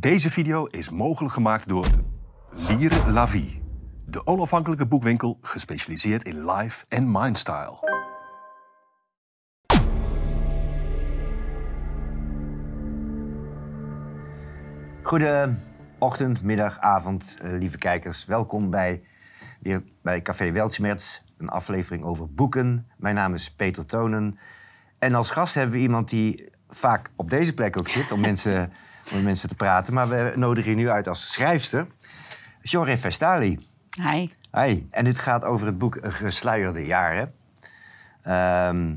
Deze video is mogelijk gemaakt door Lire La Vie, de onafhankelijke boekwinkel gespecialiseerd in life en mindstyle. Goedeochtend, middag, avond, eh, lieve kijkers. Welkom bij, weer bij Café Weltschmerz, een aflevering over boeken. Mijn naam is Peter Tonen. En als gast hebben we iemand die vaak op deze plek ook zit om mensen, om mensen te praten. Maar we nodigen je nu uit als schrijfster, Jorre Vestali. Hi. Hi. En dit gaat over het boek Gesluierde Jaren. Ehm,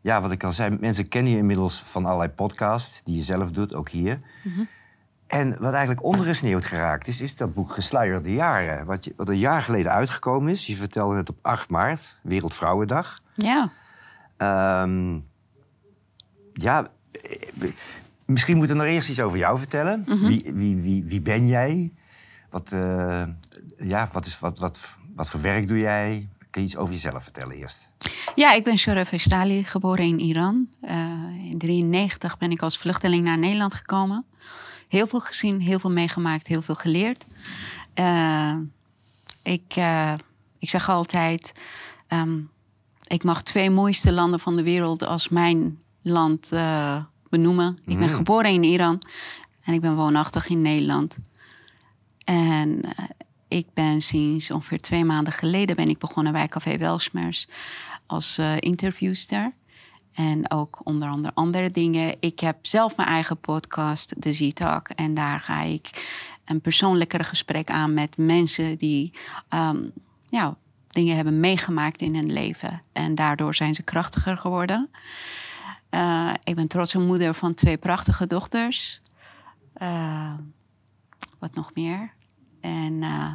ja, wat ik al zei, mensen kennen je inmiddels van allerlei podcasts die je zelf doet, ook hier. En wat eigenlijk ondergesneeuwd geraakt is, is dat boek Gesluierde Jaren. Wat, je, wat een jaar geleden uitgekomen is. Je vertelde het op 8 maart, Wereldvrouwendag. Ja. Ehm, ja, misschien moeten we nog eerst iets over jou vertellen. wie, wie, wie, wie ben jij? Wat, eh, ja, wat, is, wat, wat, wat voor werk doe jij? Kun je iets over jezelf vertellen eerst? ja, ik ben Shura Vestali, geboren in Iran. Eh, in 1993 ben ik als vluchteling naar Nederland gekomen. Heel veel gezien, heel veel meegemaakt, heel veel geleerd. Eh, ik, ik zeg altijd, ehm, ik mag twee mooiste landen van de wereld als mijn land benoemen. Ik ben geboren in Iran en ik ben woonachtig in Nederland. En eh, ik ben sinds ongeveer twee maanden geleden ben ik begonnen bij Café Welschmers als eh, interviewster. En ook onder andere andere dingen. Ik heb zelf mijn eigen podcast, de Z-Talk. En daar ga ik een persoonlijker gesprek aan met mensen die ehm, ja, dingen hebben meegemaakt in hun leven. En daardoor zijn ze krachtiger geworden. Eh, ik ben trotse moeder van twee prachtige dochters. Eh, wat nog meer? En eh,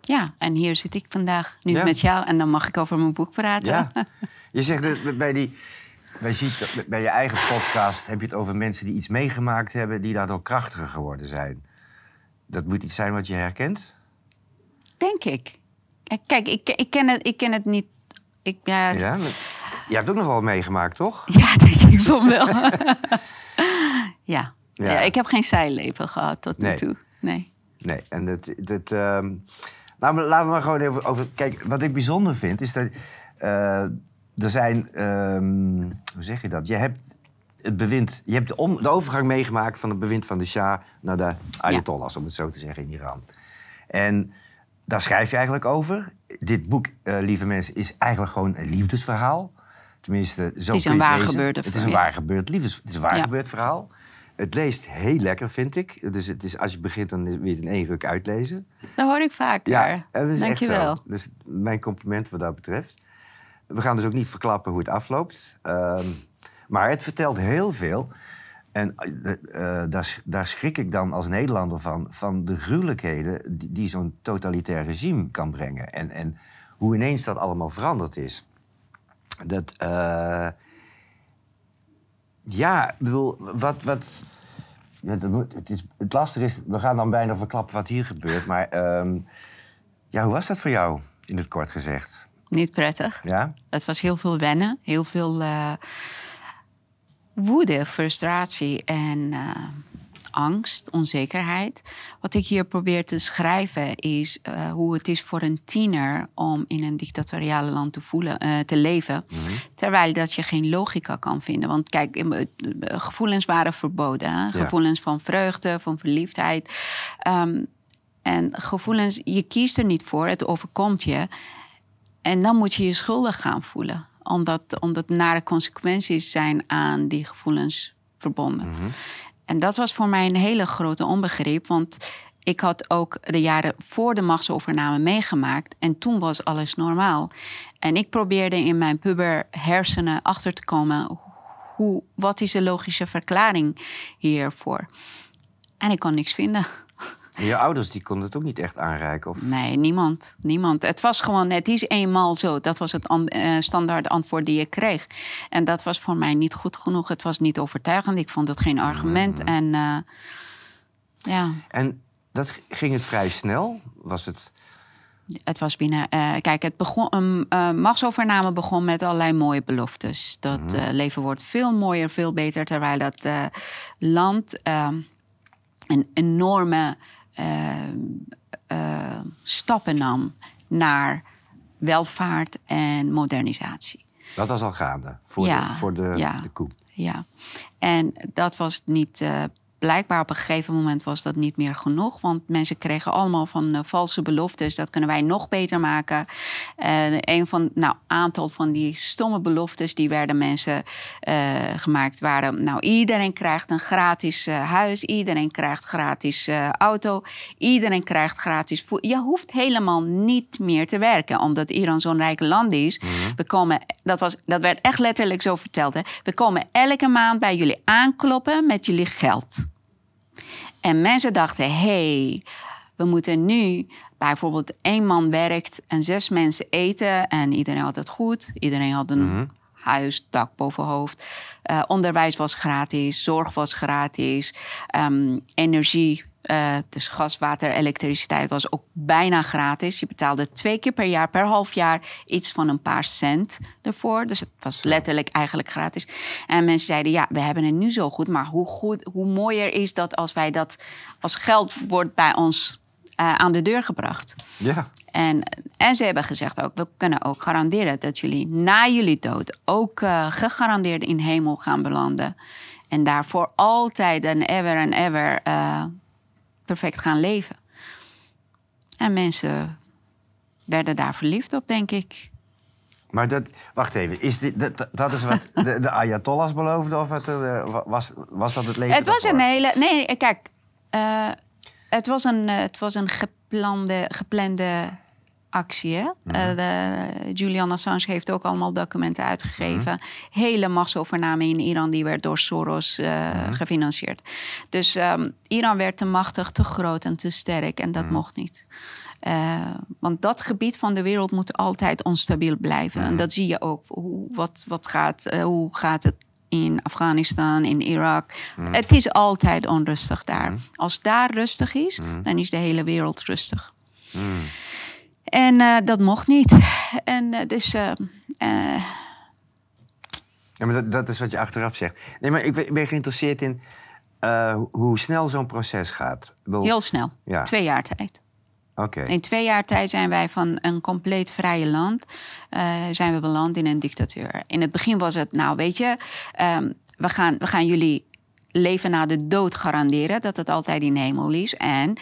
ja, en hier zit ik vandaag nu Ja. met jou. En dan mag ik over mijn boek praten. Ja. Je zegt dat bij, die, bij, ziet, bij je eigen podcast heb je het over mensen die iets meegemaakt hebben... die daardoor krachtiger geworden zijn. Dat moet iets zijn wat je herkent? Denk ik. Kijk, ik, ik, ken, het, ik ken het niet. Ik, ja, ja. Ja, maar je hebt ook nog wel meegemaakt, toch? denk ik van wel. ja. Ja. Ja. ik heb geen zijleven gehad tot nu Nee. toe. Nee. Nee, en dat... dat maar laten we maar gewoon even over... Kijk, wat ik bijzonder vind, is dat... eh, er zijn... ehm, hoe zeg je dat? Je hebt het bewind... Je hebt de, om- de overgang meegemaakt van het bewind van de Shah... naar de Ayatollahs, om het zo te zeggen, in Iran. En daar schrijf je eigenlijk over. Dit boek, eh, lieve mensen, is eigenlijk gewoon een liefdesverhaal. Tenminste, zo Het is een je het waar lezen. gebeurde Het is een waar gebeurd liefdes... Het is een waar Ja. gebeurd verhaal. Het leest heel lekker, vind ik. Dus het is, als je begint, dan je het in één ruk uitlezen. Dat hoor ik vaak. Ja, dat is echt Dankjewel. zo. Dus mijn compliment wat dat betreft. We gaan dus ook niet verklappen hoe het afloopt. Ehm, maar het vertelt heel veel. En eh, eh, daar, daar schrik ik dan als Nederlander van. Van de gruwelijkheden die, die zo'n totalitair regime kan brengen. En, en hoe ineens dat allemaal veranderd is. Dat... eh, ja, ik bedoel, wat... wat ja, het, is, het lastige is, we gaan dan bijna verklappen wat hier gebeurt. Maar ehm, ja, hoe was dat voor jou, in het kort gezegd? Niet prettig. Ja? Het was heel veel wennen, heel veel eh, woede, frustratie en eh, angst, onzekerheid. Wat ik hier probeer te schrijven is eh, hoe het is voor een tiener om in een dictatoriale land te, voelen, eh, te leven, terwijl dat je geen logica kan vinden. Want kijk, eh, gevoelens waren verboden, hè? gevoelens van vreugde, van verliefdheid. Ehm, en gevoelens, je kiest er niet voor, het overkomt je. En dan moet je je schuldig gaan voelen. Omdat, omdat nare consequenties zijn aan die gevoelens verbonden. En dat was voor mij een hele grote onbegrip. Want ik had ook de jaren voor de machtsovername meegemaakt. En toen was alles normaal. En ik probeerde in mijn puber hersenen achter te komen... Hoe, wat is de logische verklaring hiervoor? En ik kon niks vinden. En je ouders die konden het ook niet echt aanreiken? Of... Nee, niemand. Niemand. Het was gewoon, het is eenmaal zo. Dat was het an- eh, standaard antwoord die ik kreeg. En dat was voor mij niet goed genoeg. Het was niet overtuigend. Ik vond het geen argument. En eh, ja, En dat ging het vrij snel? Was het... het was binnen. eh, kijk, het begon, machtsovername begon met allerlei mooie beloftes. Dat eh, leven wordt veel mooier, veel beter. Terwijl dat land. ehm, een enorme eh, eh, stappen nam naar welvaart en modernisatie. Dat was al gaande voor Ja, de, voor de, ja. de koe. Ja, en dat was niet. Blijkbaar op een gegeven moment was dat niet meer genoeg. Want mensen kregen allemaal van eh, valse beloftes. Dat kunnen wij nog beter maken. En een van, nou, aantal van die stomme beloftes die werden mensen eh, gemaakt waren. Nou, iedereen krijgt een gratis eh, huis. Iedereen krijgt gratis auto. Iedereen krijgt gratis voedsel. Je hoeft helemaal niet meer te werken. Omdat Iran zo'n rijk land is. We komen, dat, was, dat werd echt letterlijk zo verteld. Hè. We komen elke maand bij jullie aankloppen met jullie geld. En mensen dachten, hé, hey, we moeten nu bijvoorbeeld één man werkt en zes mensen eten en iedereen had het goed. Iedereen had een huis, dak boven hoofd. Eh, onderwijs was gratis, zorg was gratis, ehm, energie. Eh, dus gas, water, elektriciteit was ook bijna gratis. Je betaalde twee keer per jaar, per half jaar, iets van een paar cent ervoor. Dus het was letterlijk eigenlijk gratis. En mensen zeiden, ja, we hebben het nu zo goed. Maar hoe, goed, hoe mooier is dat als wij dat als geld wordt bij ons eh, aan de deur gebracht. Ja. En, en ze hebben gezegd ook, we kunnen ook garanderen dat jullie na jullie dood ook eh, gegarandeerd in hemel gaan belanden. En daar voor altijd en ever en ever perfect gaan leven. En mensen werden daar verliefd op, denk ik. Maar dat, wacht even, is dit, dat, dat is wat de, de Ayatollahs beloofden? Of het, eh, was, was dat het leven Het was daarvoor? een hele. Nee, kijk. eh, het was een, eh, het was een geplande, geplande actie. Hè? Eh, de- Julian Assange heeft ook allemaal documenten uitgegeven. Hele machtsovername in Iran die werd door Soros eh, gefinancierd. Dus ehm, Iran werd te machtig, te groot en te sterk. En dat mocht niet. Eh, want dat gebied van de wereld moet altijd onstabiel blijven. En dat zie je ook. Hoe, wat, wat gaat, eh, hoe gaat het in Afghanistan, in Irak? Het is altijd onrustig daar. Als daar rustig is, dan is de hele wereld rustig. En eh, dat mocht niet. En eh, dus. eh, Ja, maar dat, dat is wat je achteraf zegt. Nee, maar ik ben, geïnteresseerd in hoe- snel zo'n proces gaat. Heel snel. Ja. Twee jaar tijd. Oké. In twee jaar tijd zijn wij van een compleet vrije land... zijn we beland in een dictatuur. In het begin was het, nou weet je... ehm, we, gaan, we gaan jullie leven na de dood garanderen... dat het altijd in hemel is. En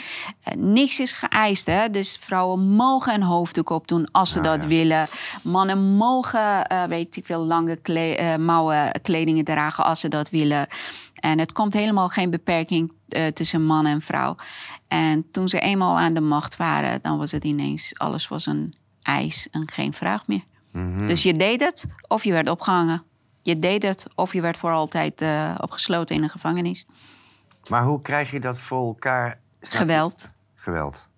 eh, niks is geëist, hè. Dus vrouwen mogen een hoofddoek opdoen als ze dat willen. Mannen mogen, eh, weet ik veel, lange kle- eh, mouwen kledingen dragen als ze dat willen. En het komt helemaal geen beperking tussen man en vrouw. En toen ze eenmaal aan de macht waren, dan was het ineens, alles was een eis en geen vraag meer. Dus je deed het of je werd opgehangen. Je deed het of je werd voor altijd eh, opgesloten in een gevangenis. Maar hoe krijg je dat voor elkaar? Geweld. Geweld.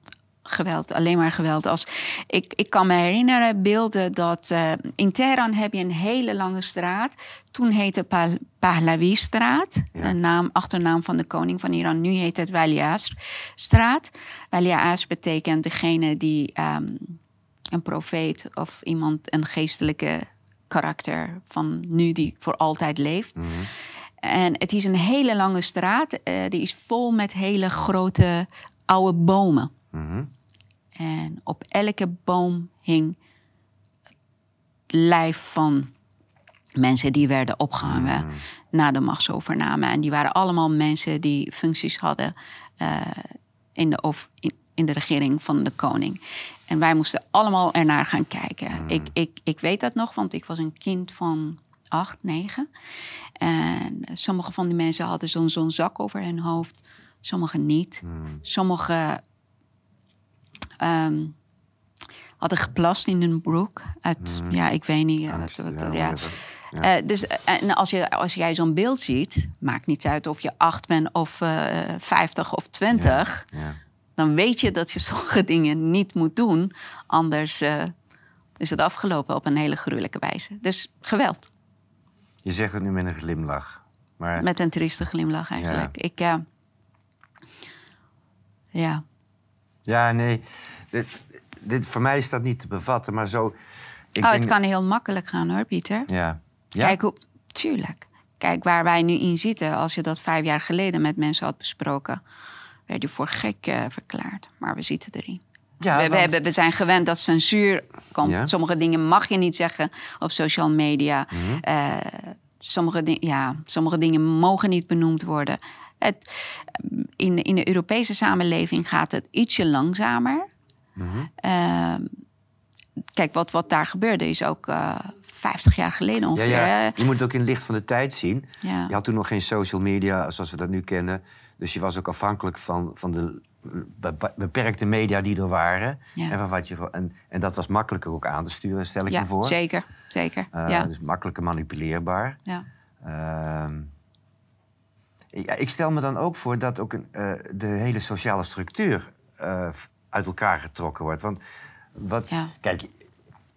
Geweld, alleen maar geweld. Als, ik, ik kan me herinneren beelden dat eh, in Teheran heb je een hele lange straat. Toen heette Pa- Pahlavi-straat, Ja. de naam, achternaam van de koning van Iran. Nu heet het Waliasr-straat. Waliasr betekent degene die ehm, een profeet of iemand, een geestelijke karakter van nu die voor altijd leeft. En het is een hele lange straat. eh, die is vol met hele grote oude bomen. En op elke boom hing het lijf van mensen die werden opgehangen na de machtsovername. En die waren allemaal mensen die functies hadden eh, in, de, of in, in de regering van de koning. En wij moesten allemaal ernaar gaan kijken. Ik, ik, ik weet dat nog, want ik was een kind van acht, negen. En sommige van die mensen hadden zo'n zo'n zak over hun hoofd. Sommigen niet. Sommigen ehm, hadden geplast in een broek. Uit, Ja, ik weet niet. eh, Angst, wat- wat- ja. Eh, dus eh, en als, je, als jij zo'n beeld ziet, maakt niet uit of je acht bent of eh 50 of 20, Ja. Dan weet je dat je sommige dingen niet moet doen. Anders eh, is het afgelopen op een hele gruwelijke wijze. Dus geweld. Je zegt het nu met een glimlach. Maar Met een trieste glimlach eigenlijk. Ik, eh, ja. ja, nee. Dit, dit, voor mij is dat niet te bevatten, maar zo. Ik oh, denk- het kan heel makkelijk gaan hoor, Pieter. Ja. Ja? Kijk hoe. Tuurlijk. Kijk, waar wij nu in zitten, als je dat vijf jaar geleden met mensen had besproken, werd je voor gek eh, verklaard. Maar we zitten erin. Ja, we, we, want- hebben, we zijn gewend dat censuur komt. Ja. Sommige dingen mag je niet zeggen op social media. Mhm. Eh, sommige, di- ja, sommige dingen mogen niet benoemd worden. Het, in, in de Europese samenleving gaat het ietsje langzamer. Mhm. Eh, kijk, wat, wat daar gebeurde is ook eh 50 jaar geleden ongeveer. ja. Je moet het ook in het licht van de tijd zien. Ja. Je had toen nog geen social media zoals we dat nu kennen. Dus je was ook afhankelijk van, van de be- beperkte media die er waren. Ja. En, van wat je, en, en dat was makkelijker ook aan te sturen, stel ik Ja, me voor. zeker. zeker. Eh, ja. Dus makkelijker manipuleerbaar. ja. Ehm, ja, ik stel me dan ook voor dat ook een, eh, de hele sociale structuur eh, uit elkaar getrokken wordt. Want wat, Ja. kijk,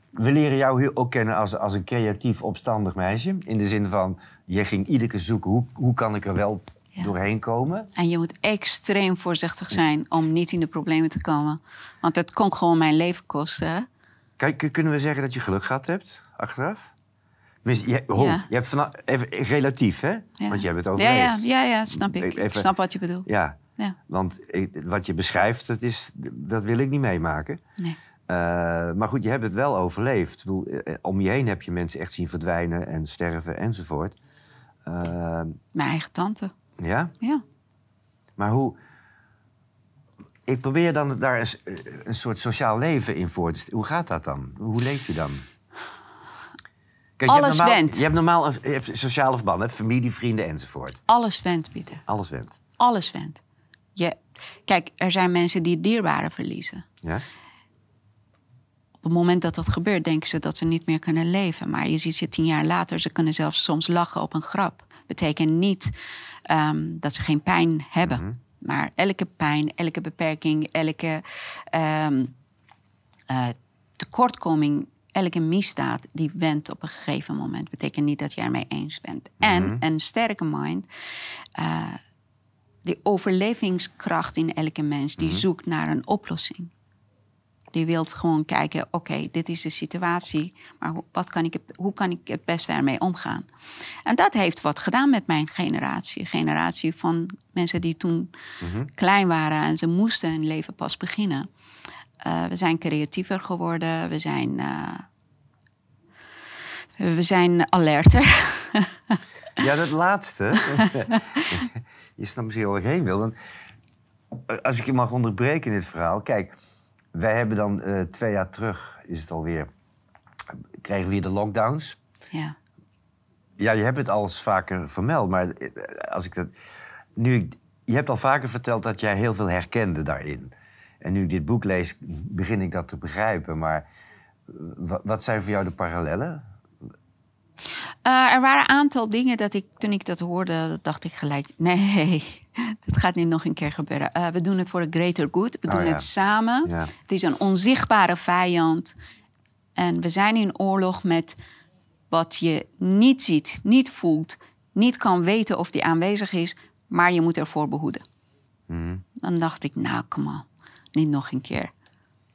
we leren jou heel ook kennen als, als een creatief, opstandig meisje. In de zin van, je ging iedere keer zoeken, hoe, hoe kan ik er wel Ja. doorheen komen? En je moet extreem voorzichtig zijn om niet in de problemen te komen. Want het kon gewoon mijn leven kosten. Kijk, kunnen we zeggen dat je geluk gehad hebt, achteraf? Je, ho, Ja. je hebt vana- even relatief, hè? Ja. Want je hebt het overleefd. ja, ja, ja, snap ik. Even- Ik snap wat je bedoelt. Ja, Ja. want wat je beschrijft, dat, is, dat wil ik niet meemaken. Nee. Eh, maar goed, je hebt het wel overleefd. Ik bedoel, eh, om je heen heb je mensen echt zien verdwijnen en sterven enzovoort. Eh, Mijn eigen tante. Ja, Ja. maar hoe... Ik probeer dan daar een, eh, een soort sociaal leven in voor te stellen. Hoe gaat dat dan? Hoe leef je dan? Kijk, je hebt Alles normaal, went. Je hebt normaal een, je hebt sociale verbanden, familie, vrienden enzovoort. Alles went, Pieter. Alles went. Alles went. Je, kijk, er zijn mensen die dierbaren verliezen. Ja? Op het moment dat dat gebeurt, denken ze dat ze niet meer kunnen leven. Maar je ziet ze tien jaar later, ze kunnen zelfs soms lachen op een grap. Betekent niet ehm, dat ze geen pijn hebben. Maar elke pijn, elke beperking, elke ehm, eh, tekortkoming, elke misdaad, die wendt op een gegeven moment. Betekent niet dat je ermee eens bent. En een sterke mind, eh, die overlevingskracht in elke mens, die zoekt naar een oplossing. Die wilt gewoon kijken, oké, dit is de situatie, maar hoe, wat kan ik, het- hoe kan ik het beste ermee omgaan? En dat heeft wat gedaan met mijn generatie. Generatie van mensen die toen klein waren en ze moesten hun leven pas beginnen. Eh, we zijn creatiever geworden, we zijn, eh, we zijn alerter. Ja, dat laatste. je snapt misschien ik heen wil. Eh, als ik je mag onderbreken in dit verhaal. Kijk, wij hebben dan eh, twee jaar terug, is het alweer, kregen we weer de lockdowns. ja. Ja, je hebt het al eens vaker vermeld, maar eh, als ik dat. Nu, ik- je hebt al vaker verteld dat jij heel veel herkende daarin. En nu ik dit boek lees, begin ik dat te begrijpen. Maar eh, wat, zijn voor jou de parallellen? Er waren een aantal dingen dat ik, toen ik dat hoorde, dacht ik gelijk: nee, dat gaat niet nog een keer gebeuren. Eh, we doen het voor de greater good. We Oh, doen ja. het samen. Ja. Het is een onzichtbare vijand. En we zijn in oorlog met wat je niet ziet, niet voelt, niet kan weten of die aanwezig is, maar je moet ervoor behoeden. Mhm. Dan dacht ik: nou, kom on, niet nog een keer.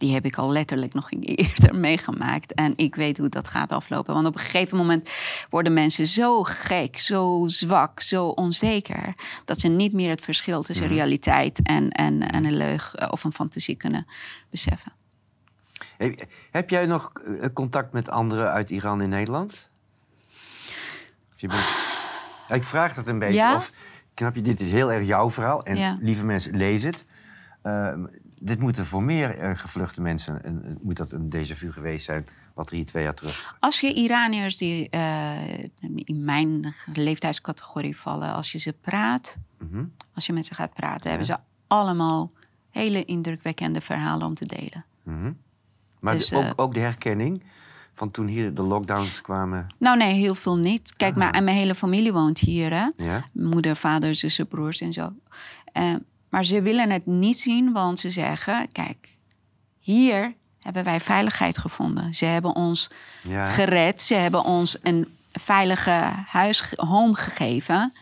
Die heb ik al letterlijk nog eerder meegemaakt. En ik weet hoe dat gaat aflopen. Want op een gegeven moment worden mensen zo gek, zo zwak, zo onzeker. dat ze niet meer het verschil tussen realiteit en, en, en een leug eh, of een fantasie kunnen beseffen. Heb, heb jij nog eh, contact met anderen uit Iran in Nederland? Of je bent- Ja, ik vraag dat een beetje. Ja. Of, knap je, dit is heel erg jouw verhaal. En Ja. lieve mensen, lees het. Eh, dit moeten voor meer eh, gevluchte mensen... een- moet dat een déjà vu geweest zijn... wat er hier twee jaar terug... Als je Iraniërs die eh, in mijn leeftijdscategorie vallen, als je ze praat, Mhm. als je met ze gaat praten, hebben ze allemaal hele indrukwekkende verhalen om te delen. Maar Dus, de- ook, eh, ook de herkenning van toen hier de lockdowns kwamen... Nou, nee, heel veel niet. Kijk, maar en mijn hele familie woont hier. Hè? Ja? Moeder, vader, zussen, broers en zo. Maar ze willen het niet zien, want ze zeggen: kijk, hier hebben wij veiligheid gevonden. Ze hebben ons Ja. gered. Ze hebben ons een veilige huis, home gegeven.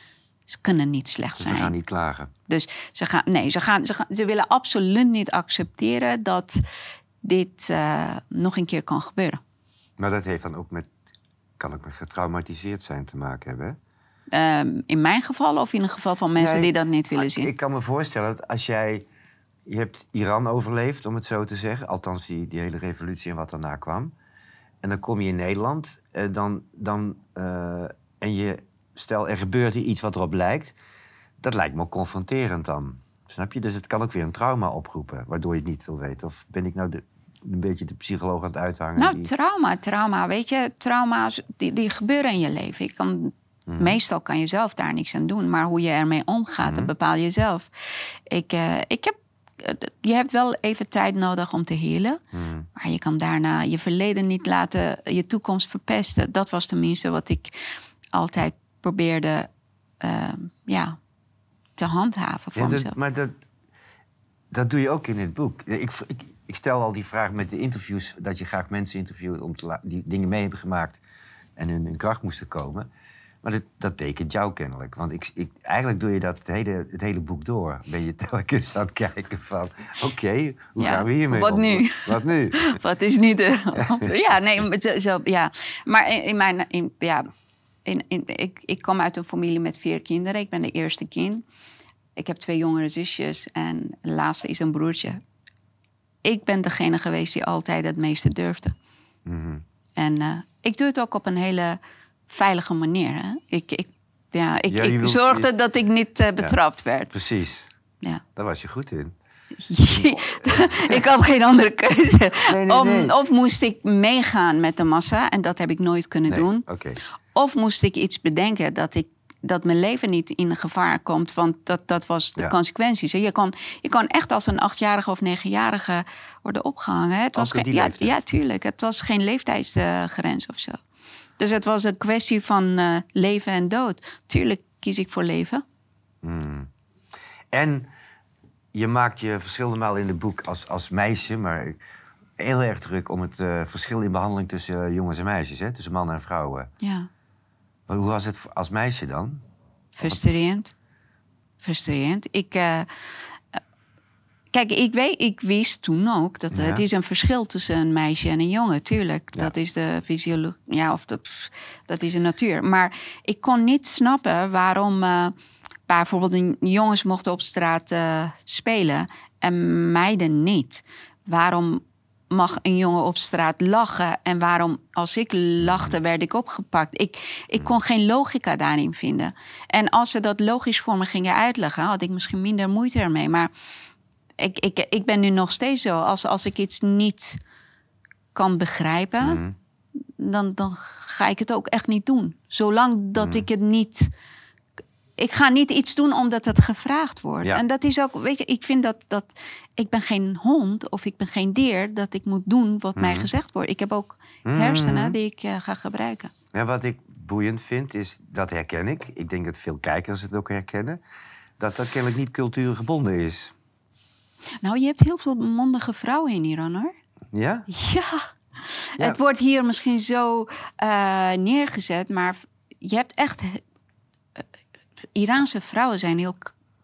Ze kunnen niet slecht Dus zijn. gaan niet klagen. Dus ze, gaan, nee, ze, gaan, ze, gaan, ze willen absoluut niet accepteren dat dit eh, nog een keer kan gebeuren. Maar dat heeft dan ook met... kan ook met getraumatiseerd zijn te maken hebben, hè? Ehm, in mijn geval of in het geval van mensen Nee, die dat niet willen maar zien? Ik kan me voorstellen dat als jij... Je hebt Iran overleefd, om het zo te zeggen. Althans, die, die hele revolutie en wat daarna kwam. En dan kom je in Nederland. eh, dan, dan, eh, en je... Stel, er gebeurt hier iets wat erop lijkt. Dat lijkt me ook confronterend dan. Snap je? Dus het kan ook weer een trauma oproepen. Waardoor je het niet wil weten. Of ben ik nou de, een beetje de psycholoog aan het uithangen? Nou, die- trauma, trauma. Weet je, trauma's die, die gebeuren in je leven. Ik kan, Mhm. Meestal kan je zelf daar niks aan doen. Maar hoe je ermee omgaat, Mhm. dat bepaal je zelf. Ik, eh, ik heb, eh, je hebt wel even tijd nodig om te healen. Mhm. Maar je kan daarna je verleden niet laten je toekomst verpesten. Dat was tenminste wat ik altijd probeerde eh, ja, te handhaven Ja, van dat- maar dat, dat doe je ook in het boek. Ik, ik, ik stel al die vraag met de interviews... dat je graag mensen interviewt om te die dingen mee hebben gemaakt... en in hun kracht moesten komen. Maar dat, dat tekent jou kennelijk. Want ik, ik, eigenlijk doe je dat het hele, het hele boek door. Ben je telkens aan het kijken van... oké, hoe Ja, gaan we hiermee wat om? nu? Wat nu? Wat is niet de. ja, nee, maar zo, zo- ja. Maar in, in mijn. In, ja, in, in, ik, ik kom uit een familie met vier kinderen. Ik ben de eerste kind. Ik heb twee jongere zusjes en de laatste is een broertje. Ik ben degene geweest die altijd het meeste durfde. Mhm. En eh, ik doe het ook op een hele veilige manier. Hè? Ik, ik, ja, ik, Ja, ik wilt- zorgde je- dat ik niet eh, betrapt werd. Precies. Ja. Daar was je goed in. ik had geen andere keuze. Nee, nee, Om, nee. Of moest ik meegaan met de massa, en dat heb ik nooit kunnen doen. Of moest ik iets bedenken dat, ik, dat mijn leven niet in gevaar komt, want dat, dat was de Ja. consequenties. Je kan, je kan echt als een achtjarige of negenjarige worden opgehangen. Het was geen, ja, ja, tuurlijk. Het was geen leeftijdsgrens of zo. Dus het was een kwestie van eh, leven en dood. Tuurlijk kies ik voor leven. En je maakt je verschillende malen in het boek als, als meisje, maar heel erg druk om het eh, verschil in behandeling tussen eh, jongens en meisjes, hè? tussen mannen en vrouwen. Ja. Maar hoe was het als meisje dan? Frustrerend. Frustrerend. Ik, kijk, ik, weet, ik wist toen ook dat Ja. het is een verschil tussen een meisje en een jongen. Tuurlijk, Ja. dat is de fysiologie. Ja, of dat, dat is de natuur. Maar ik kon niet snappen waarom eh, bijvoorbeeld een- jongens mochten op straat eh, spelen en meiden niet. Waarom mag een jongen op straat lachen en waarom als ik lachte werd ik opgepakt? Ik, ik kon geen logica daarin vinden. En als ze dat logisch voor me gingen uitleggen, had ik misschien minder moeite ermee. Maar ik, ik, ik ben nu nog steeds zo. Als, als ik iets niet kan begrijpen, dan, dan ga ik het ook echt niet doen. Zolang dat ik het niet. Ik ga niet iets doen omdat het gevraagd wordt. Ja. En dat is ook, weet je, ik vind dat, dat. Ik ben geen hond of ik ben geen dier dat ik moet doen wat mij gezegd wordt. Ik heb ook hersenen die ik eh, ga gebruiken. Ja, wat ik boeiend vind, is, dat herken ik. Ik denk dat veel kijkers het ook herkennen. Dat dat kennelijk niet cultuurgebonden is. Nou, je hebt heel veel mondige vrouwen in Iran hoor. Ja? Ja. Ja. Het wordt hier misschien zo eh, neergezet, maar je hebt echt. eh, Iraanse vrouwen zijn heel,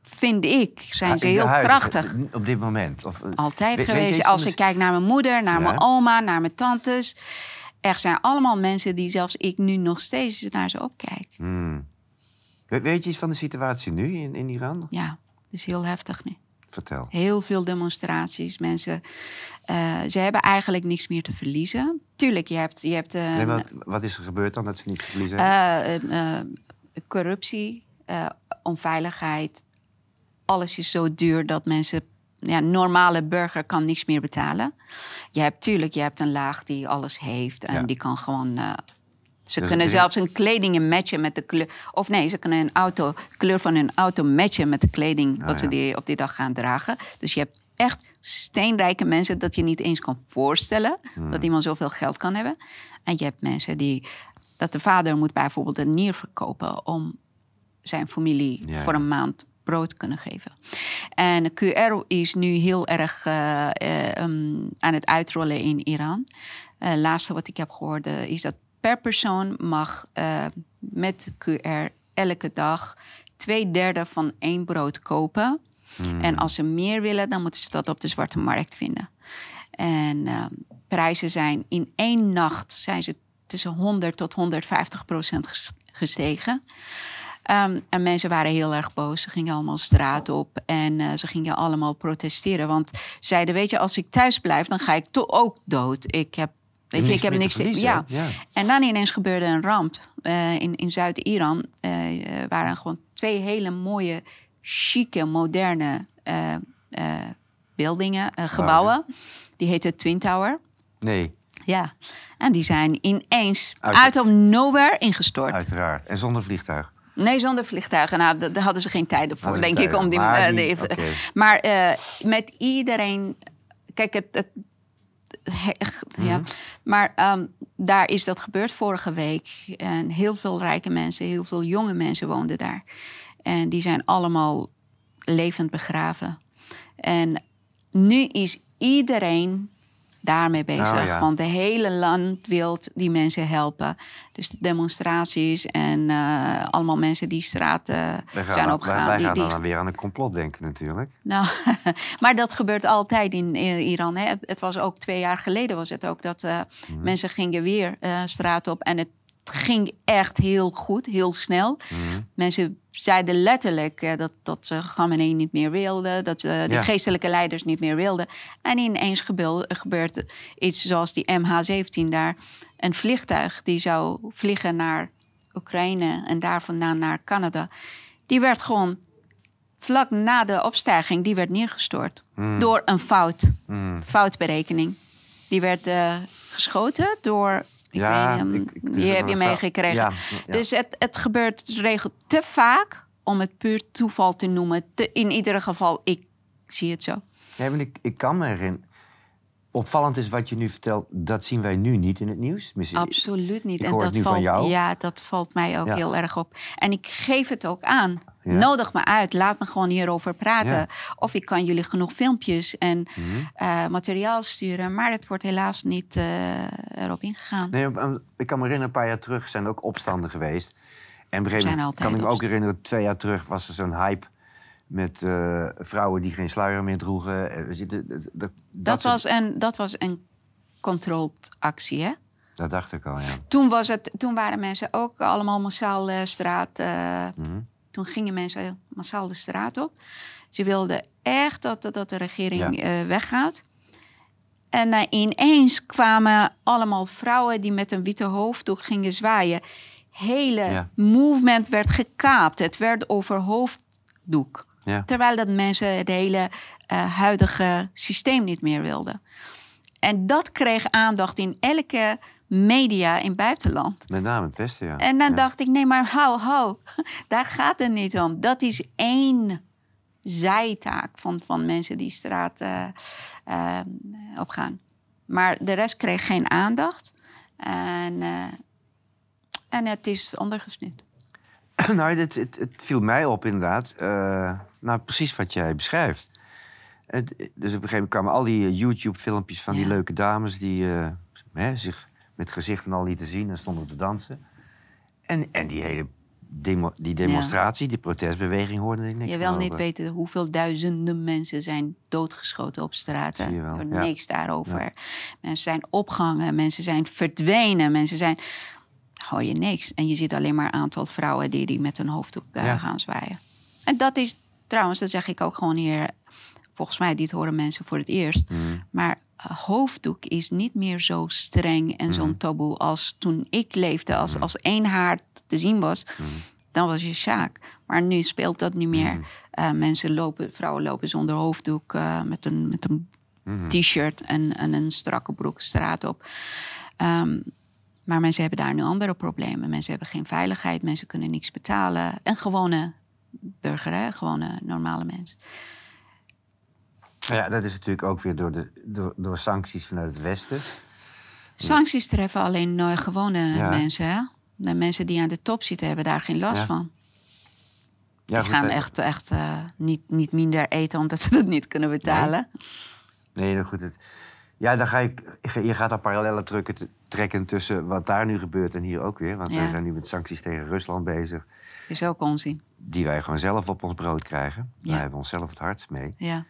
vind ik, zijn ze heel krachtig. Op dit moment. Of, eh, Altijd geweest. Als ik kijk naar mijn moeder, naar Ja. mijn oma, naar mijn tantes. Er zijn allemaal mensen die zelfs ik nu nog steeds naar ze opkijk. Hmm. We- Weet je iets van de situatie nu in, in Iran? Ja, het is heel heftig nu. Vertel. Heel veel demonstraties. Mensen, eh, ze hebben eigenlijk niks meer te verliezen. Tuurlijk, je hebt, je hebt eh, Nee, wat, wat is er gebeurd dan dat ze niet verliezen hebben? eh, eh, eh, corruptie, onveiligheid. Alles is zo duur dat mensen... Ja, een normale burger kan niks meer betalen. Je hebt tuurlijk, je hebt een laag die alles heeft. En Ja. die kan gewoon... ze Dus kunnen zelfs hun kledingen matchen met de kleur... Of nee, ze kunnen een auto, de kleur van hun auto matchen met de kleding... wat ze Ah, die op die dag gaan dragen. Dus je hebt echt steenrijke mensen... dat je niet eens kan voorstellen... Hmm. dat iemand zoveel geld kan hebben. En je hebt mensen die... dat de vader moet bijvoorbeeld een nier verkopen... om zijn familie Ja, voor een maand brood te kunnen geven. En QR is nu heel erg eh, eh, ehm, aan het uitrollen in Iran. Het laatste wat ik heb gehoord eh, is dat per persoon mag eh, met QR elke dag twee derde van één brood kopen. En als ze meer willen, dan moeten ze dat op de zwarte markt vinden. En eh, prijzen zijn in één nacht zijn ze tussen 100 tot 150 procent ges- gestegen. Ehm, en mensen waren heel erg boos. Ze gingen allemaal straat op en eh, ze gingen allemaal protesteren. Want zeiden, weet je, als ik thuis blijf, dan ga ik toch ook dood. Ik heb, weet je, ik heb te niks. verliezen, ja. ja. En dan ineens gebeurde een ramp. Eh, in in Zuid-Iran eh, waren gewoon twee hele mooie, chique, moderne beeldingen, gebouwen. Die heten Twin Tower. Nee, Ja, en die zijn ineens Uit- of nowhere ingestort. uiteraard. En zonder vliegtuig. Nee, zonder vliegtuigen. Nou, da- daar hadden ze geen tijden voor, denk ik. Om die, Maar die-. Maar met iedereen. Kijk, het. het he- ja. Mhm. Maar ehm, daar is dat gebeurd vorige week. En heel veel rijke mensen, heel veel jonge mensen woonden daar. En die zijn allemaal levend begraven. En nu is iedereen daarmee bezig. Nou ja. Want de hele land wil die mensen helpen. Dus de demonstraties en eh, allemaal mensen die straten gaan, zijn opgegaan. wij, wij die, gaan die- dan weer aan een complot denken natuurlijk. nou, maar dat gebeurt altijd in Iran. Hè. Het was ook twee jaar geleden was het ook dat eh, Mhm. mensen gingen weer eh straat op en het ging echt heel goed, heel snel. Mhm. Mensen zeiden letterlijk eh, dat, dat ze Khamenei niet meer wilden, dat ze de Ja. geestelijke leiders niet meer wilden. En ineens gebeur, gebeurt iets zoals die MH17 daar, een vliegtuig die zou vliegen naar Oekraïne en daar vandaan naar Canada. Die werd gewoon vlak na de opstijging, die werd neergestort. Door een fout. Foutberekening. Die werd eh, geschoten door... Ik Ja, weet niet, ik- is die heb je meegekregen. fout. Ja, ja. Dus het, het gebeurt regel te vaak om het puur toeval te noemen. Te- in ieder geval, ik zie het zo. Ja, want ik, ik kan me herinneren. Opvallend is wat je nu vertelt, dat zien wij nu niet in het nieuws. Tenminste, Absoluut niet. Ik en dat het nu valt, van jou. Ja, dat valt mij ook Ja. heel erg op. En ik geef het ook aan. Ja. Nodig me uit. Laat me gewoon hierover praten. Ja. Of ik kan jullie genoeg filmpjes en Mhm. eh, materiaal sturen. Maar het wordt helaas niet eh, erop ingegaan. Nee, ik kan me herinneren, een paar jaar terug zijn er ook opstanden geweest. En op een gegeven zijn moment altijd kan ik me ook herinneren, twee jaar terug was er zo'n hype met eh, vrouwen die geen sluier meer droegen. Eh, we zitten- dat, dat, Dat, soort- was een, dat was een controlled actie, hè? dat dacht ik al, ja. Toen, was het, toen waren mensen ook allemaal massaal de straat. eh, Mhm. Toen gingen mensen massaal de straat op. Ze wilden echt dat, dat, de regering Ja. eh, weggaat. En eh, ineens kwamen allemaal vrouwen die met een witte hoofddoek gingen zwaaien. Hele Ja. movement werd gekaapt. Het werd over hoofddoek. Ja. Terwijl dat mensen het hele eh, huidige systeem niet meer wilden. En dat kreeg aandacht in elke media in het buitenland. Met name het Westen, ja. En dan Ja. dacht ik, nee, maar hou, hou. Daar gaat het niet om. Dat is één zijtaak van, van mensen die straat eh, eh, opgaan. Maar de rest kreeg geen aandacht. En, en het is ondergesneeuwd. nou, het, het, het viel mij op inderdaad. eh, nou, precies wat jij beschrijft. Het- dus op een gegeven moment kwamen al die eh, YouTube-filmpjes van die leuke dames... die eh, hè, zich met gezichten al lieten zien en stonden te dansen. En, en die hele demo- die demonstratie, die protestbeweging hoorde ik niks Je wil niet weten hoeveel duizenden mensen zijn doodgeschoten op straten. Wel, ja. Niks daarover. Mensen zijn opgehangen, mensen zijn verdwenen, mensen zijn... Hoor je niks. En je ziet alleen maar een aantal vrouwen die, die met een hoofddoek Ja. gaan zwaaien. En dat is trouwens, dat zeg ik ook gewoon hier... Volgens mij, dit horen mensen voor het eerst. Mm. Maar eh, hoofddoek is niet meer zo streng en Mm. zo'n taboe als toen ik leefde. Als, als één haar te zien was, Mm. dan was je Sjaak. Maar nu speelt dat niet meer. Eh, mensen lopen, vrouwen lopen zonder hoofddoek eh, met een, met een t-shirt en, en een strakke broek straat op. Ehm, maar mensen hebben daar nu andere problemen. Mensen hebben geen veiligheid, mensen kunnen niks betalen. Een gewone burger, hè? gewone normale mens. Ja, dat is natuurlijk ook weer door, de, door, door sancties vanuit het Westen. Sancties treffen alleen uh, gewone Ja. mensen. Hè? De mensen die aan de top zitten hebben daar geen last Ja. van. Ja, die gaan echt, echt eh, niet, niet minder eten omdat ze dat niet kunnen betalen. Nee, nou goed. Het, ja, dan ga ik, je gaat daar parallellen trekken, trekken tussen wat daar nu gebeurt en hier ook weer. Want Ja. wij zijn nu met sancties tegen Rusland bezig. Is ook onzin. Die wij gewoon zelf op ons brood krijgen. Ja. Wij hebben onszelf het hardst mee. Ja.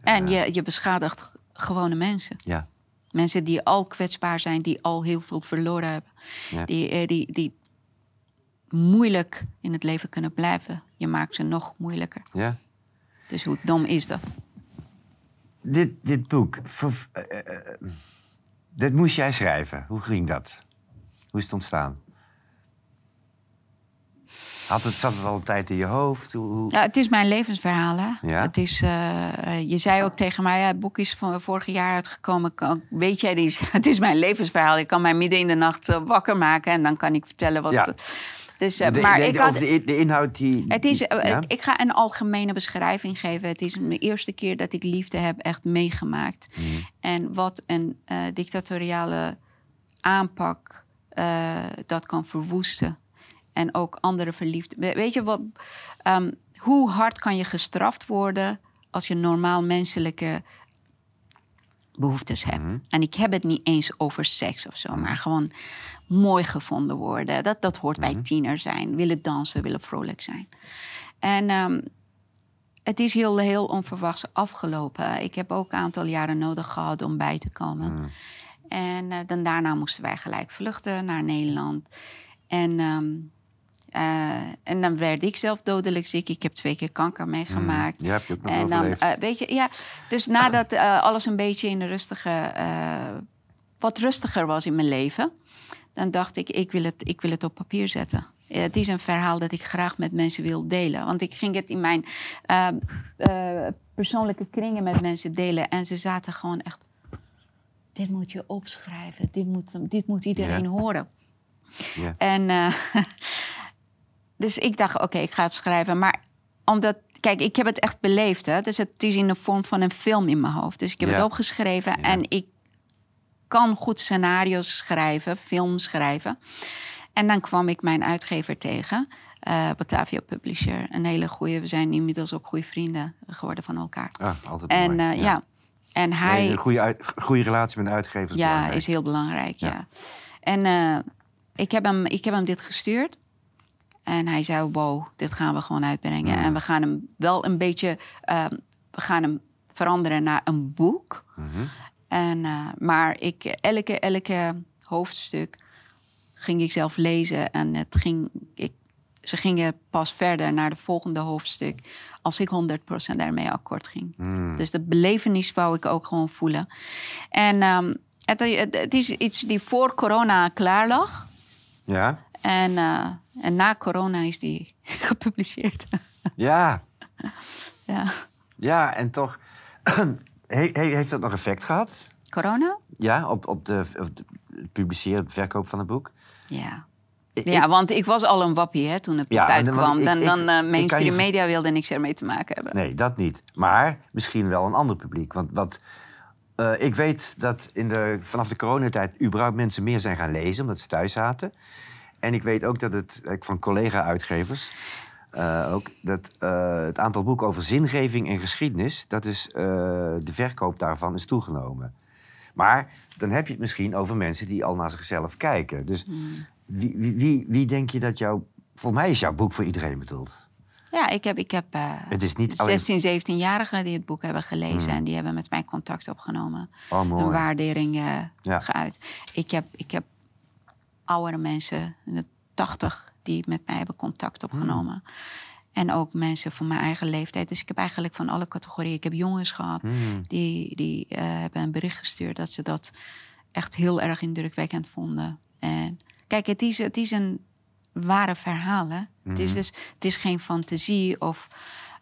En je, je beschadigt gewone mensen. Ja. Mensen die al kwetsbaar zijn, die al heel veel verloren hebben. Ja. Die, eh, die, die, moeilijk in het leven kunnen blijven. Je maakt ze nog moeilijker. Ja. Dus hoe dom is dat? Dit, dit boek, ver- eh, eh, eh, dit moest jij schrijven. Hoe ging dat? Hoe is het ontstaan? Had het, zat het al een tijd in je hoofd? Hoe, Ja, het is mijn levensverhaal. Hè? Ja? Het is, eh, je zei ook tegen mij, ja, het boek is van vorig jaar uitgekomen. Kan- Weet jij, die, het is mijn levensverhaal. Je kan mij midden in de nacht eh, wakker maken en dan kan ik vertellen wat. Ja. Dus, eh, de, maar de- ik had, de, in- de inhoud die... het is, eh, ja? Ik ga een algemene beschrijving geven. Het is mijn eerste keer dat ik liefde heb echt meegemaakt. Mhm. En wat een eh, dictatoriale aanpak dat kan verwoesten. En ook andere verliefden. We- Weet je wat? ehm, hoe hard kan je gestraft worden als je normaal menselijke behoeftes hebt? En ik heb het niet eens over seks of zo, maar gewoon mooi gevonden worden. Dat, dat hoort bij tiener zijn. Willen dansen, willen vrolijk zijn. En ehm, het is heel, heel onverwachts afgelopen. Ik heb ook een aantal jaren nodig gehad om bij te komen. En eh, dan daarna moesten wij gelijk vluchten naar Nederland. En, ehm, eh, en dan werd ik zelf dodelijk ziek. Ik heb twee keer kanker meegemaakt. Ja, heb je ook nog en dan, eh, weet je, ja, dus nadat alles een beetje in de rustige, wat rustiger was in mijn leven, dan dacht ik, ik wil het, ik wil het op papier zetten. Het is een verhaal dat ik graag met mensen wil delen. Want ik ging het in mijn eh, eh, persoonlijke kringen met mensen delen. En ze zaten gewoon echt. Dit moet je opschrijven. Dit moet, dit moet iedereen Ja. horen. Ja. En eh, dus ik dacht, oké, ik ga het schrijven. Maar omdat, kijk, ik heb het echt beleefd. Hè? Dus het is in de vorm van een film in mijn hoofd. Dus ik heb Ja. het opgeschreven en ik kan goed scenario's schrijven, films schrijven. En dan kwam ik mijn uitgever tegen, eh, Batavia Publisher. Een hele goede, we zijn inmiddels ook goede vrienden geworden van elkaar. Ah, altijd en mooi. eh, ja. en hij... Nee, een goede, uit- goede relatie met een uitgever is Ja, belangrijk. is heel belangrijk, ja. En eh, ik, heb hem, ik heb hem dit gestuurd. En hij zei, wow, dit gaan we gewoon uitbrengen. En we gaan hem wel een beetje... eh, we gaan hem veranderen naar een boek. En, eh, maar ik, elke, elke hoofdstuk ging ik zelf lezen. En het ging, ik, ze gingen pas verder naar de volgende hoofdstuk... als ik 100% daarmee akkoord ging. Dus de belevenis wou ik ook gewoon voelen. En ehm, het, het, het is iets die voor corona klaar lag. Ja? En, eh, en na corona is die gepubliceerd. Ja. ja. Ja, en toch... He- he- heeft dat nog effect gehad? Corona? Ja, op, op, de, op de- het publiceren, het verkoop van het boek? Ja. Ik- Ja, want ik was al een wappie hè, toen het boek Ja, uitkwam. ik- dan dan ik eh, mainstream je- media wilde niks ermee te maken hebben. Nee, dat niet. Maar misschien wel een ander publiek. Want wat, eh, ik weet dat in de, vanaf de coronatijd überhaupt mensen meer zijn gaan lezen... omdat ze thuis zaten. En ik weet ook dat het, ik van collega-uitgevers... eh, ook dat eh, het aantal boeken over zingeving en geschiedenis... Dat is, eh, de verkoop daarvan is toegenomen. Maar dan heb je het misschien over mensen die al naar zichzelf kijken. Dus wie, wie, wie, wie denk je dat jouw... Volgens mij is jouw boek voor iedereen bedoeld. Ja, ik heb, ik heb eh, Het is niet alleen- 16, 17-jarigen die het boek hebben gelezen. En die hebben met mij contact opgenomen. Oh. Een waardering eh, Ja. geuit. Ik heb, ik heb oudere mensen in de 80 die met mij hebben contact opgenomen. En ook mensen van mijn eigen leeftijd. Dus ik heb eigenlijk van alle categorieën. Ik heb jongens gehad die, die eh, hebben een bericht gestuurd dat ze dat echt heel erg indrukwekkend vonden. En kijk, het is, het is een ware verhaal. Hè? het, is dus, het is geen fantasie. Of,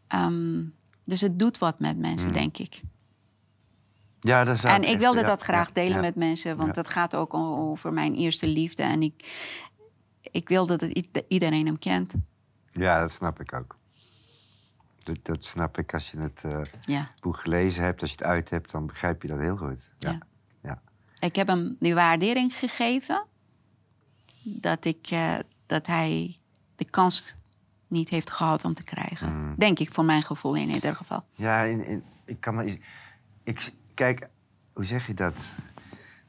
ehm, dus het doet wat met mensen, denk ik. Ja, dat En ik echt- wilde ja, dat graag delen ja. met mensen, want het gaat ook over mijn eerste liefde. En ik, ik wil dat het iedereen hem kent. Ja, dat snap ik ook. Dat, dat snap ik als je het eh, Ja. boek gelezen hebt. Als je het uit hebt, dan begrijp je dat heel goed. Ja. Ja. ja. Ik heb hem die waardering gegeven dat, ik, eh, dat hij de kans niet heeft gehad om te krijgen. Mm. Denk ik, voor mijn gevoel in ieder geval. Ja, in, in- ik kan me. Ik, kijk, hoe zeg je dat?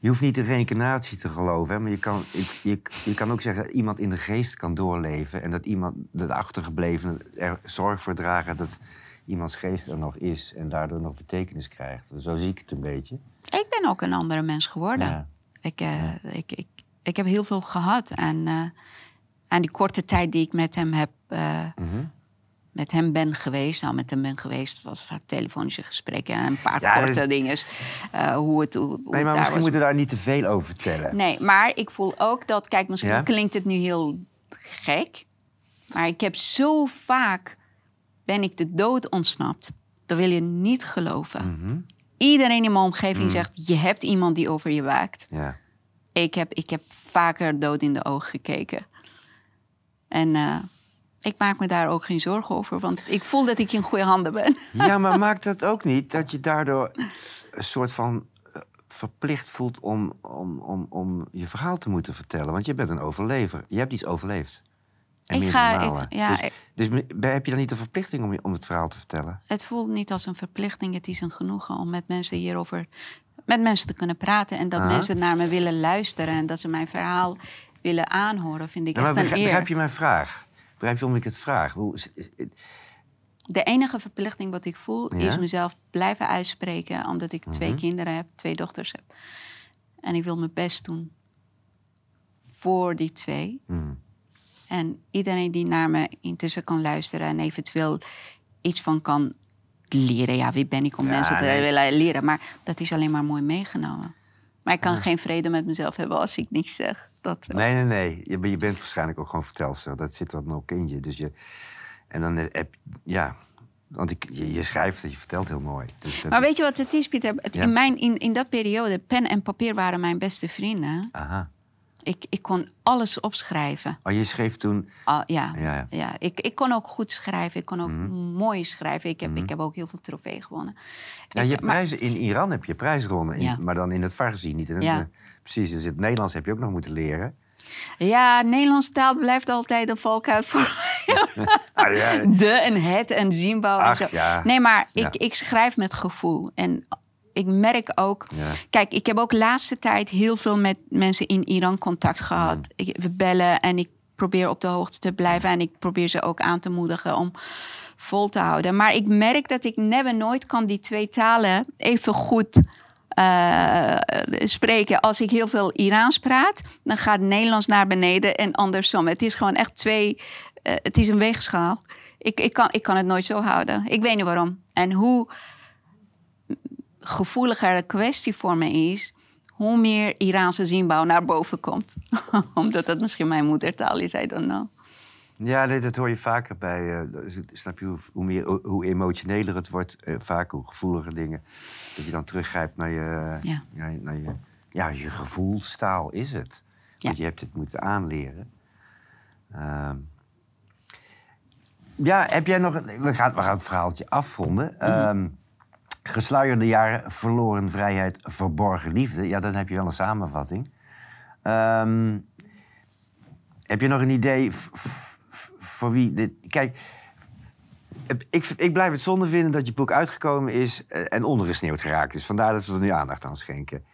Je hoeft niet in reïncarnatie te geloven, hè, maar je kan, ik, je, je kan ook zeggen dat iemand in de geest kan doorleven. En dat iemand, de achtergeblevenen, er zorg voor dragen dat iemands geest er nog is. En daardoor nog betekenis krijgt. Zo zie ik het een beetje. Ik ben ook een andere mens geworden. Ja. Ik, eh, ik, ik, ik heb heel veel gehad. En aan die korte tijd die ik met hem heb. eh, Mhm. Met hem ben geweest, nou met hem ben geweest, was vaak telefonische gesprekken en een paar Ja, korte dat- dingen. eh, hoe het, hoe, hoe Nee, maar misschien moeten we daar niet te veel over vertellen. Nee, maar ik voel ook dat, kijk, misschien Ja? klinkt het nu heel gek, maar ik heb zo vaak ben ik de dood ontsnapt. Dat wil je niet geloven. Mhm. Iedereen in mijn omgeving zegt: je hebt iemand die over je waakt. Ja. Ik heb, ik heb vaker dood in de ogen gekeken. En eh, ik maak me daar ook geen zorgen over, want ik voel dat ik in goede handen ben. ja, maar maakt dat ook niet dat je daardoor een soort van eh, verplicht voelt om, om, om, om je verhaal te moeten vertellen? Want je bent een overlever. Je hebt iets overleefd. En Ik ga- ik- ja, dus, dus heb je dan niet de verplichting om, je- om het verhaal te vertellen? Het voelt niet als een verplichting, het is een genoegen om met mensen hierover met mensen te kunnen praten. En dat mensen naar me willen luisteren en dat ze mijn verhaal willen aanhoren, vind ik Ja, echt een eer. begrijp je mijn vraag? Begrijp je waarom ik het vraag? De enige verplichting wat ik voel Ja? Mhm. is mezelf blijven uitspreken, omdat ik twee kinderen heb, twee dochters heb. En ik wil mijn best doen voor die twee. Hmm. En iedereen die naar me intussen kan luisteren en eventueel iets van kan leren. Ja, wie ben ik om Ja, mensen te nee. willen leren? Maar dat is alleen maar mooi meegenomen. Maar ik kan geen vrede met mezelf hebben als ik niks zeg. Dat wel. Nee, nee, nee. Je, je bent waarschijnlijk ook gewoon vertelster. Dat zit dan ook in je. Dus je en dan heb ja, want ik, je, je schrijft en je vertelt heel mooi. Dus Maar is- weet je wat het is, Pieter? Het- Ja. In, mijn, in, in dat periode, pen en papier waren mijn beste vrienden. Aha. Ik, ik kon alles opschrijven. Oh, je schreef toen. Ah, ja, Ja, ja. ja. ik, ik kon ook goed schrijven. Ik kon ook mooi schrijven. Ik heb, ik heb ook heel veel trofee gewonnen. Ja, Ik- je hebt maar- prijzen, in Iran heb je prijs gewonnen. Ja. Maar dan in het Farsi, niet het. Ja. Precies, dus het Nederlands heb je ook nog moeten leren. Ja, Nederlands taal blijft altijd een valkuil voor Ah, ja. de en het en zienbouw en zo. ja. Nee, maar Ja. ik, ik schrijf met gevoel. En ik merk ook... Ja. Kijk, ik heb ook de laatste tijd heel veel met mensen in Iran contact gehad. Mm. Ik, we bellen en ik probeer op de hoogte te blijven. En ik probeer ze ook aan te moedigen om vol te houden. Maar ik merk dat ik never nooit kan die twee talen even goed eh, spreken. Als ik heel veel Iraans praat, dan gaat Nederlands naar beneden en andersom. Het is gewoon echt twee... eh, het is een weegschaal. Ik, ik, kan, ik kan het nooit zo houden. Ik weet niet waarom. En hoe gevoeliger de kwestie voor me is, hoe meer Iraanse zienbouw naar boven komt. Omdat dat misschien mijn moedertaal is, I don't know. Ja, nee, dat hoor je vaker bij. eh, snap je hoe, hoe, meer, hoe emotioneler het wordt, eh, vaak hoe gevoeliger dingen. Dat je dan teruggrijpt naar je, Ja. naar je, ja, je gevoelstaal is het. Ja. Want je hebt het moeten aanleren. Ehm, ja, heb jij nog... We gaan, we gaan het verhaaltje afronden. Ehm gesluierde jaren, verloren vrijheid, verborgen liefde. Ja, dan heb je wel een samenvatting. Ehm, heb je nog een idee voor wie dit... Kijk, ik, ik blijf het zonde vinden dat je boek uitgekomen is eh, en ondergesneeuwd geraakt is. Vandaar dat we er nu aandacht aan schenken.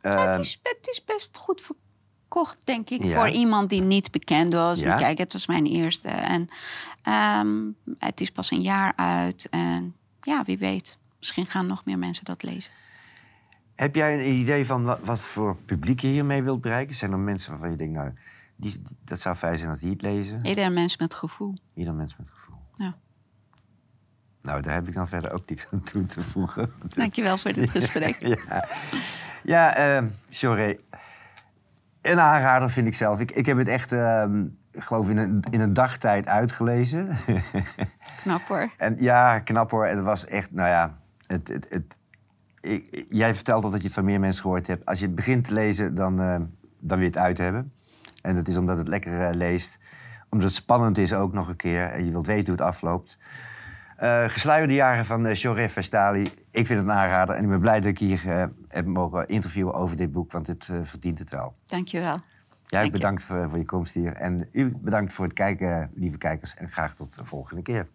het, Ehm, is, het is best goed verkocht, denk ik, Ja. voor iemand die niet bekend was. Ja. Kijk, het was mijn eerste. En ehm, het is pas een jaar uit. En ja, wie weet. Misschien gaan nog meer mensen dat lezen. Heb jij een idee van wat, wat voor publiek je hiermee wilt bereiken? Zijn er mensen waarvan je denkt, nou, die, dat zou fijn zijn als die het lezen? Ieder mens met gevoel. Ieder mens met gevoel. Ja. Nou, daar heb ik dan verder ook niks aan toe te voegen. Dankjewel voor dit gesprek. Ja, ja sorry. Een aanrader vind ik zelf. Ik, ik heb het echt, ehm, ik geloof in een, in een dagtijd uitgelezen. Knap hoor. en ja, knap hoor. En het was echt, nou ja, het, het, het, ik- jij vertelt al dat je het van meer mensen gehoord hebt. Als je het begint te lezen, dan, eh, dan wil je het uit hebben. En dat is omdat het lekker eh, leest. Omdat het spannend is ook nog een keer. En je wilt weten hoe het afloopt. Eh gesluierde jaren van uh, Joref Vestali. Ik vind het een aanrader. En ik ben blij dat ik hier heb mogen interviewen over dit boek. Want het verdient het wel. Dankjewel. Jij Dank je. bedankt voor, voor je komst hier. En u bedankt voor het kijken, lieve kijkers. En graag tot de volgende keer.